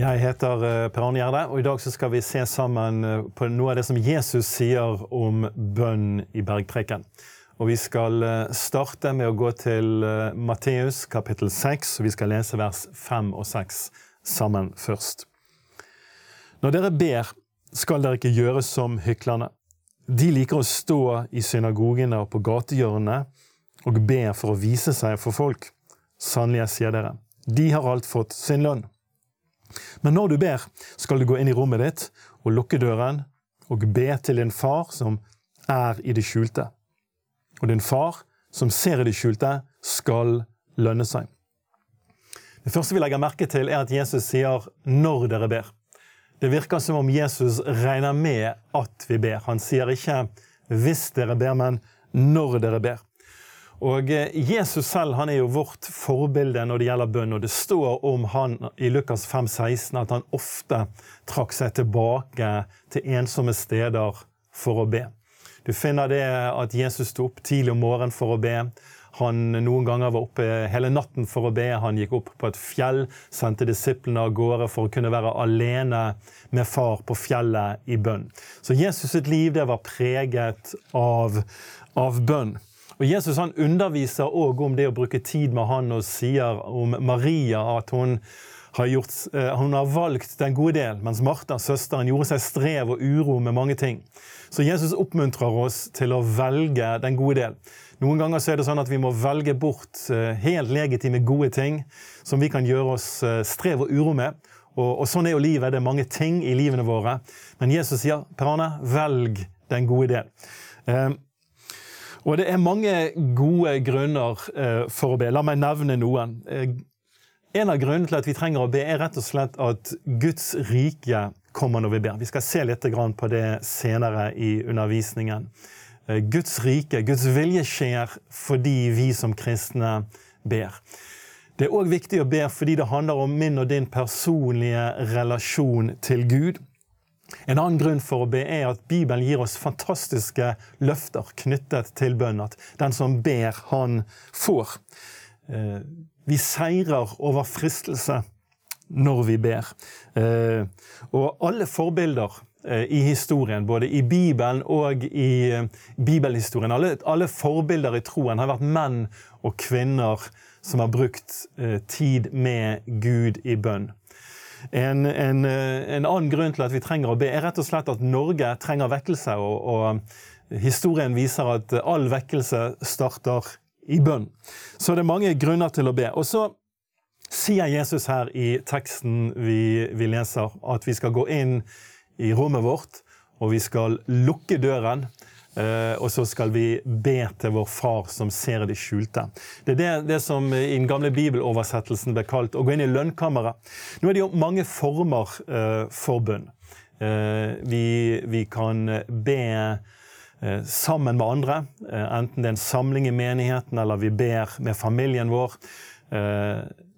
Jeg heter eh, Per Arne Gjerde, og i dag skal vi se sammen eh, på noe av det som Jesus sier om bønn i bergpreken. Og Vi skal eh, starte med å gå til Matteus kapittel 6, og vi skal lese vers 5 og 6 sammen først. Når dere ber, skal dere ikke gjøre som hyklerne. De liker å stå i synagogene og på gatehjørnene og be for å vise seg for folk. Sannelig, jeg sier dere, de har alt fått sin lønn. Men når du ber, skal du gå inn i rommet ditt og lukke døren og be til din far som er i det skjulte. Og din far som ser i det skjulte, skal lønne seg. Det første vi legger merke til, er at Jesus sier 'når dere ber'. Det virker som om Jesus regner med at vi ber. Han sier ikke 'hvis dere ber', men 'når dere ber'. Og eh, Jesus selv han er jo vårt forbilde når det gjelder bønn. og Det står om han i Lukas 5, 16 at han ofte trakk seg tilbake til ensomme steder for å be. Du finner det at Jesus sto opp tidlig om morgenen for å be. Han noen ganger var oppe hele natten for å be. Han gikk opp på et fjell, sendte disiplene av gårde for å kunne være alene med far på fjellet i bønn. Så Jesus sitt liv det var preget av, av bønn. Og Jesus han underviser òg om det å bruke tid med han og sier om Maria at hun har, gjort, eh, hun har valgt den gode del, mens Martha, søsteren, gjorde seg strev og uro med mange ting. Så Jesus oppmuntrer oss til å velge den gode del. Noen ganger så er det sånn at vi må velge bort eh, helt legitime, gode ting som vi kan gjøre oss eh, strev og uro med. Og, og sånn er jo livet. Det er mange ting i livene våre. Men Jesus sier, Per Arne, velg den gode del. Og det er mange gode grunner eh, for å be. La meg nevne noen. Eh, en av grunnene til at vi trenger å be, er rett og slett at Guds rike kommer når vi ber. Vi skal se litt på det senere i undervisningen. Eh, Guds rike, Guds vilje skjer fordi vi som kristne ber. Det er òg viktig å be fordi det handler om min og din personlige relasjon til Gud. En annen grunn for å be er at Bibelen gir oss fantastiske løfter knyttet til bønn. At den som ber, han får. Eh, vi seirer over fristelse når vi ber. Eh, og alle forbilder eh, i historien, både i Bibelen og i bibelhistorien, alle, alle forbilder i troen har vært menn og kvinner som har brukt tid med Gud i bønn. En, en, eh, en, annen grunn til at vi trenger å be, er rett og slett at Norge trenger vekkelse. Og, og historien viser at all vekkelse starter i bønn. Så det er mange grunner til å be. Og så sier Jesus her i teksten vi, vi leser, at vi skal gå inn i rommet vårt, og vi skal lukke døren. Uh, og så skal vi be til vår Far som ser det skjulte. Det er det, det, som i den gamle bibeloversettelsen ble kalt å gå inn i lønnkammeret. Nå er det jo mange former uh, for bønn. Uh, vi, vi, kan be sammen med andre, enten det er en samling i menigheten eller vi ber med familien vår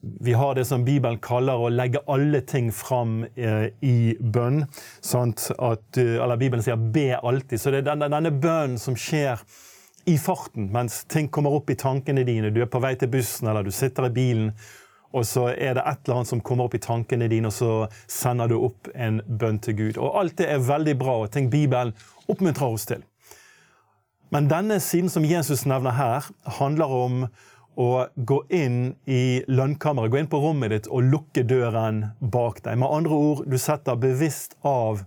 vi har det som Bibelen kaller å legge alle ting fram eh, i bønn. At, eh, eller Bibelen sier 'be alltid'. Så det er denne, denne bønnen som skjer i farten mens ting kommer opp i tankene dine. Du er på vei til bussen eller du sitter i bilen, og så er det et eller annet som kommer opp i tankene dine, og så sender du opp en bønn til Gud. Og alt det er veldig bra, og ting Bibelen oppmuntrer oss til. Men denne siden som Jesus nevner her, handler om å gå inn i lønnkammeret, gå inn på rommet ditt og lukke døren bak deg. Med andre ord, du setter bevisst av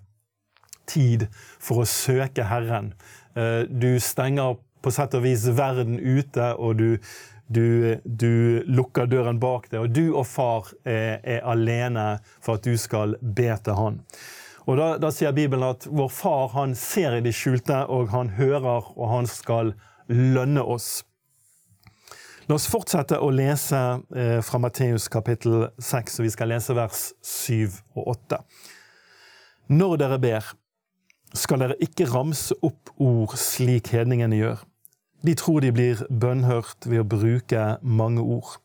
tid for å søke Herren. Eh, du stenger på sett og vis verden ute, og du, du, du lukker døren bak deg. Og du og far er, er, alene for at du skal be til Han. Og da, da sier Bibelen at vår far han ser i det skjulte, og han hører, og han skal lønne oss. La oss fortsette å lese eh, fra Matteus kapittel 6, og vi skal lese vers 7 og 8. Når dere ber, skal dere ikke ramse opp ord slik hedningene gjør. De tror de blir bønnhørt ved å bruke mange ord.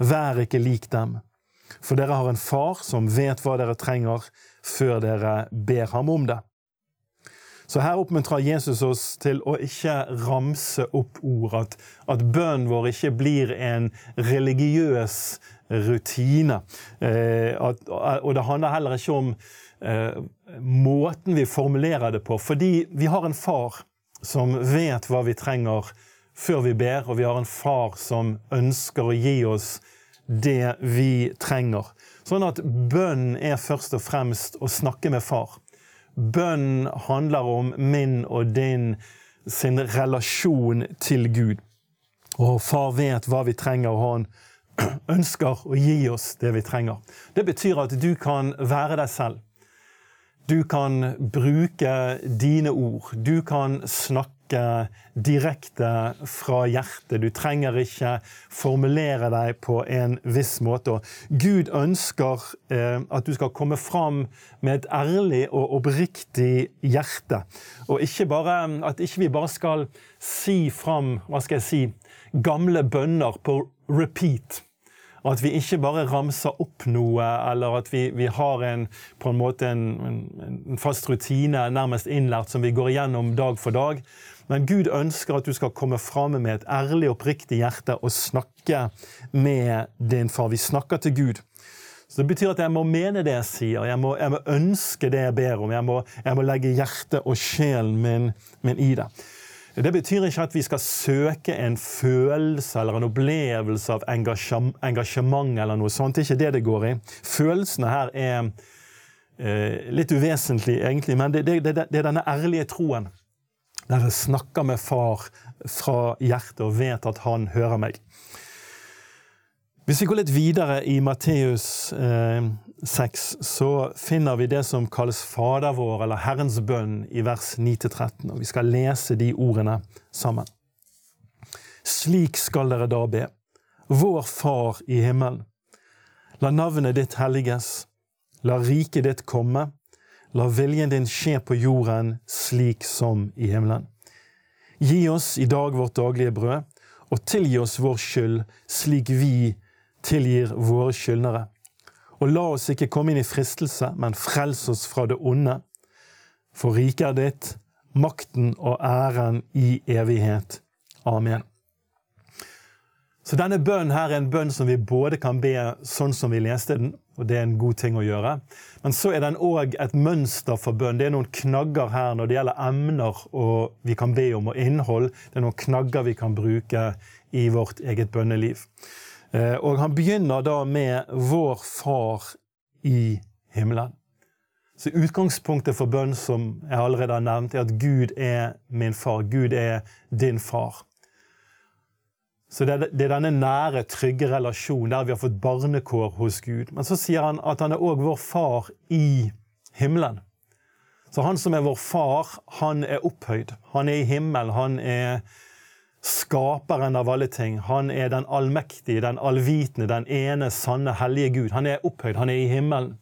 Vær ikke lik dem, for dere har en far som vet hva dere trenger, før dere ber ham om det. Så her oppmuntrer Jesus oss til å ikke ramse opp ord. At, at bønnen vår ikke blir en religiøs rutine. Eh, at, og det handler heller ikke om eh, måten vi formulerer det på. Fordi vi har en far som vet hva vi trenger før vi ber, og vi har en far som ønsker å gi oss det vi trenger. Sånn at bønn er først og fremst å snakke med far. Bønn handler om min og din sin relasjon til Gud. Og far vet hva vi trenger, og han ønsker å gi oss det vi trenger. Det betyr at du kan være deg selv. Du kan bruke dine ord. Du kan snakke direkte fra hjertet. Du trenger ikke formulere deg på en viss måte. Og Gud ønsker eh, at du skal komme fram med et ærlig og oppriktig hjerte. Og ikke bare, at ikke vi bare skal si fram hva skal jeg si, gamle bønner på repeat. At vi ikke bare ramser opp noe, eller at vi, vi har en, på en måte en, en, fast rutine nærmest innlært som vi går igjennom dag for dag. Men Gud ønsker at du skal komme fram med et ærlig oppriktig hjerte og snakke med din far. Vi snakker til Gud. Så Det betyr at jeg må mene det jeg sier, jeg må, jeg må ønske det jeg ber om. Jeg må, jeg må legge hjertet og sjelen min, min i det. Det betyr ikke at vi skal søke en følelse eller en opplevelse av engasjement eller noe sånt. Det er ikke det det går i. Følelsene her er eh, litt uvesentlige, egentlig, men det, det, det, det er denne ærlige troen. Der jeg snakker med far fra hjertet og vet at han hører meg. Hvis vi går litt videre i Matteus eh, 6, så finner vi det som kalles Fader vår, eller Herrens bønn, i vers 9-13. Og vi skal lese de ordene sammen. Slik skal dere da be. Vår Far i himmelen. La navnet ditt helliges. La riket ditt komme. La viljen din skje på jorden slik som i himmelen. Gi oss i dag vårt daglige brød, og tilgi oss vår skyld, slik vi tilgir våre skyldnere. Og la oss ikke komme inn i fristelse, men frels oss fra det onde. For riket er ditt, makten og æren i evighet. Amen. Så denne bønnen her er en bønn som vi både kan be sånn som vi leste den, og det er en god ting å gjøre. Men så er den òg et mønster for bønn. Det er noen knagger her når det gjelder emner og vi kan be om, og innhold. Det er noen knagger vi kan bruke i vårt eget bønneliv. Eh, og han begynner da med 'Vår Far i himmelen'. Så Utgangspunktet for bønn som jeg allerede har nevnt, er at Gud er min far. Gud er din far. Så Det er denne nære, trygge relasjonen der vi har fått barnekår hos Gud. Men så sier han at han er òg vår far i himmelen. Så han som er vår far, han er opphøyd. Han er i himmelen. Han er skaperen av alle ting. Han er den allmektige, den allvitende, den ene sanne, hellige Gud. Han er opphøyd, han er i himmelen.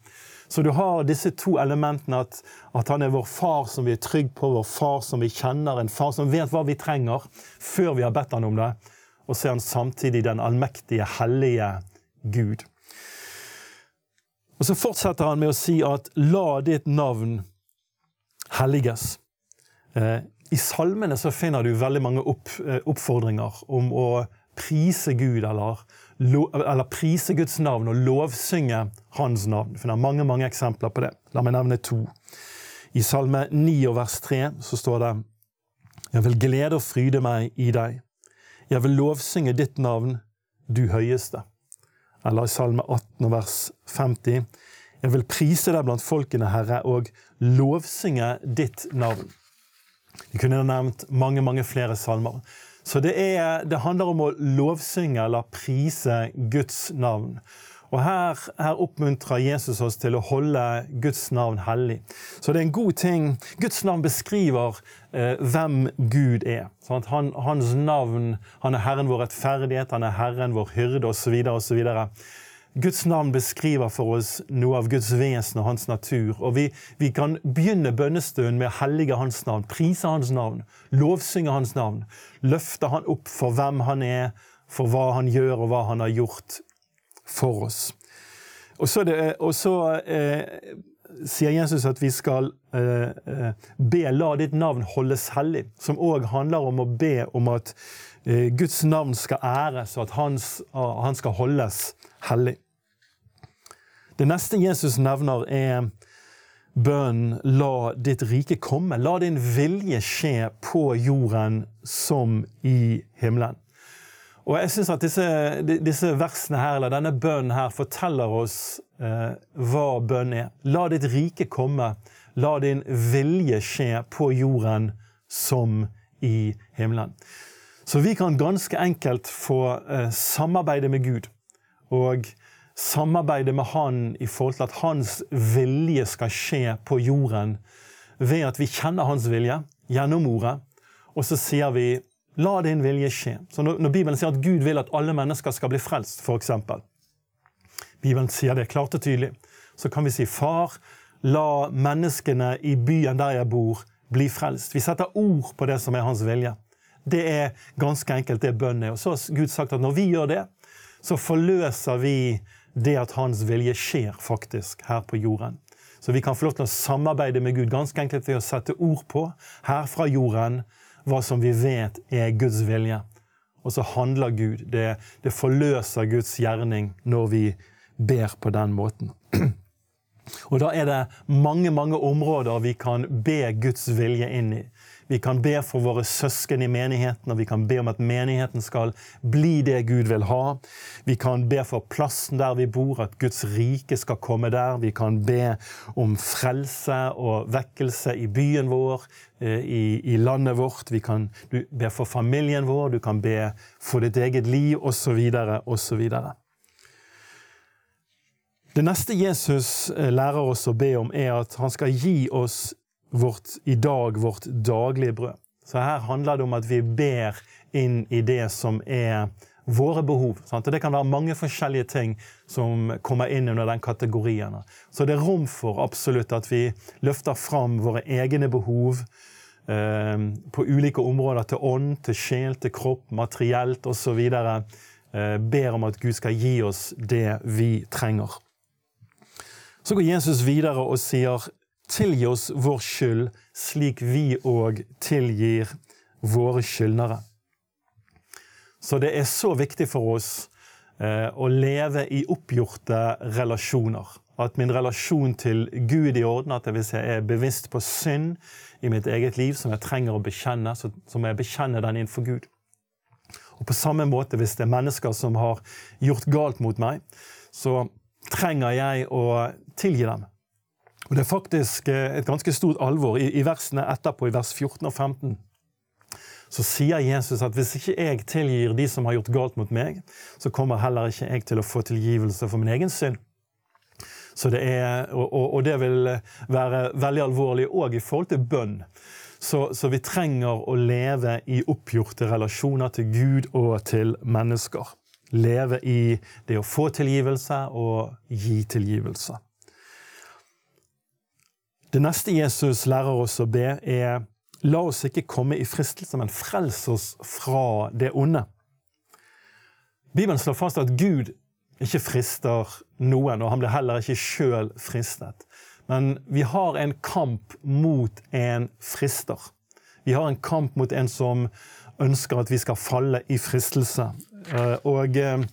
Så du har disse to elementene, at, at, han er vår far som vi er trygg på, vår far som vi kjenner, en far som vet hva vi trenger, før vi har bedt han om det. Og så er han samtidig den allmektige, hellige Gud. Og Så fortsetter han med å si at 'la ditt navn helliges'. Eh, i salmene så finner du veldig mange opp, eh, oppfordringer om å prise Gud, eller, eller, prise Guds navn og lovsynge Hans navn. Du finner mange mange eksempler på det. La meg nevne to. I Salme 9 og vers 3 så står det Jeg vil glede og fryde meg i deg. Jeg vil lovsynge ditt navn, du høyeste. Eller i Salme 18 vers 50. Jeg vil prise deg blant folkene, Herre, og lovsynge ditt navn. Vi kunne nevnt mange mange flere salmer. Så det, er, det handler om å lovsynge eller prise Guds navn. Og her, her, oppmuntrer Jesus oss til å holde Guds navn hellig. Så det er en god ting. Guds navn beskriver eh, hvem Gud er. Sånn han, hans navn Han er Herren vår rettferdighet, han er Herren vår hyrde osv. osv. Guds navn beskriver for oss noe av Guds vesen og hans natur. Og vi, vi kan begynne bønnestunden med å hellige hans navn, prise hans navn, lovsynge hans navn. Løfte han opp for hvem han er, for hva han gjør og hva han har gjort for oss. Og så, det, og så eh, sier Jesus at vi skal eh, eh be 'la ditt navn holdes hellig', som òg handler om å be om at eh, Guds navn skal æres, og at hans, han skal holdes hellig. Det neste Jesus nevner, er bønnen 'La ditt rike komme'. La din vilje skje på jorden som i himmelen. Og jeg synes at disse, disse, versene her, eller denne bønnen her forteller oss eh, hva bønn er. La ditt rike komme. La din vilje skje på jorden som i himmelen. Så vi kan ganske enkelt få eh, samarbeide med Gud. Og samarbeide med Han i forhold til at Hans vilje skal skje på jorden ved at vi kjenner Hans vilje gjennom ordet, og så sier vi 'la din vilje skje'. Så når, Bibelen sier at Gud vil at alle mennesker skal bli frelst, f.eks. Bibelen sier det klart og tydelig. Så kan vi si 'Far, la menneskene i byen der jeg bor, bli frelst'. Vi setter ord på det som er hans vilje. Det er ganske enkelt det bønn er. Og så har Gud sagt at når vi gjør det, så forløser vi det at hans vilje skjer faktisk her på jorden. Så vi kan få lov til å samarbeide med Gud ganske enkelt ved å sette ord på her fra jorden hva som vi vet er Guds vilje. Og så handler Gud. Det, det forløser Guds gjerning når vi ber på den måten. Og da er det mange, mange områder vi kan be Guds vilje inn i. Vi kan be for våre søsken i menigheten, og vi kan be om at menigheten skal bli det Gud vil ha. Vi kan be for plassen der vi bor, at Guds rike skal komme der. Vi kan be om frelse og vekkelse i byen vår, eh, i, i landet vårt. Vi kan be for familien vår, du kan be for ditt eget liv, osv., osv. Det neste Jesus eh, lærer oss å be om, er at han skal gi oss vårt, i dag vårt daglige brød. Så her handler det om at vi ber inn i det som er våre behov. Sant? Og Det kan være mange forskjellige ting som kommer inn under den kategorien. Så det er rom for absolutt at vi løfter fram våre egne behov eh, på ulike områder. Til ånd, til sjel, til kropp, materielt osv. Eh, ber om at Gud skal gi oss det vi trenger. Så går Jesus videre og sier Tilgi oss vår skyld, slik vi òg tilgir våre skyldnere. Så det er så viktig for oss eh, å leve i oppgjorte relasjoner. At min relasjon til Gud i orden, at hvis jeg er bevisst på synd i mitt eget liv som jeg trenger å bekjenne, så, så må jeg bekjenne den innenfor Gud. Og på samme måte, hvis det er mennesker som har gjort galt mot meg, så trenger jeg å tilgi dem. Og Det er faktisk eh, et ganske stort alvor. I, versene etterpå, i vers 14 og 15, så sier Jesus at hvis ikke jeg tilgir de som har gjort galt mot meg, så kommer heller ikke jeg til å få tilgivelse for min egen synd. Så det er, og, og, det vil være veldig alvorlig òg i forhold til bønn. Så, så, vi trenger å leve i oppgjorte relasjoner til Gud og til mennesker. Leve i det å få tilgivelse og gi tilgivelse. Det neste Jesus lærer oss å be, er La oss ikke komme i fristelse, men frels oss fra det onde. Bibelen slår fast at Gud ikke frister noen, og han blir heller ikke sjøl fristet. Men vi har en kamp mot en frister. Vi har en kamp mot en som ønsker at vi skal falle i fristelse. Eh, og eh,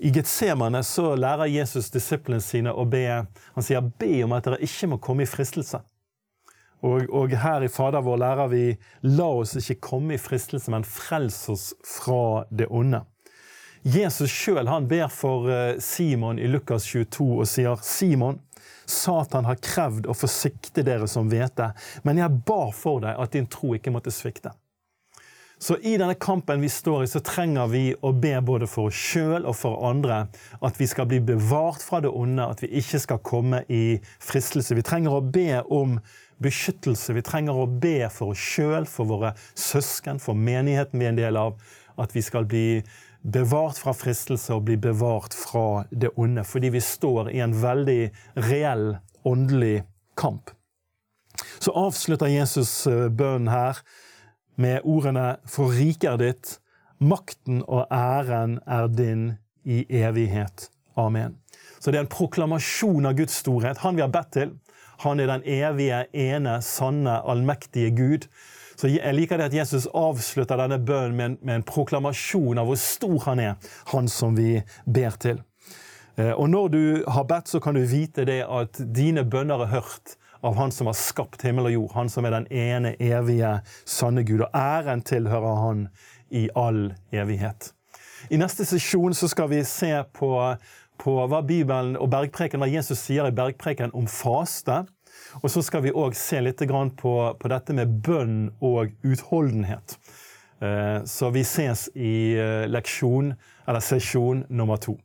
i Getsemane så lærer Jesus disiplene sine å be. Han sier 'be om at dere ikke må komme i fristelse'. Og, og, her i Fader vår lærer vi 'la oss ikke komme i fristelse, men frels oss fra det onde'. Jesus sjøl ber for eh, Simon i Lukas 22 og sier 'Simon, Satan har krevd å forsikte dere som hvete, men jeg bar for deg at din tro ikke måtte svikte'. Så i denne kampen vi står i, så trenger vi å be både for oss sjøl og for andre at vi skal bli bevart fra det onde, at vi ikke skal komme i fristelse. Vi trenger å be om beskyttelse. Vi trenger å be for oss sjøl, for våre søsken, for menigheten vi er en del av. At vi skal bli bevart fra fristelse og bli bevart fra det onde. Fordi vi står i en veldig reell åndelig kamp. Så avslutter Jesus eh, bønnen her med ordene 'For riket ditt, makten og æren er din i evighet'. Amen. Så det er en proklamasjon av Guds storhet. Han vi har bedt til. Han er den evige, ene, sanne, allmektige Gud. Så Jeg liker det at Jesus avslutter denne bønnen med med en proklamasjon av hvor stor han er, han som vi ber til. Eh, og når du har bedt, så kan du vite det at dine bønner er hørt av Han som har skapt himmel og jord, Han som er den ene evige, sanne Gud. Og æren tilhører Han i all evighet. I neste sesjon så skal vi se på, på hva Bibelen og bergpreken, hva Jesus sier i bergpreken om faste. Og så skal vi òg se litt på, på, dette med bønn og utholdenhet. Eh, så vi ses i eh, leksjon, eller sesjon nummer to.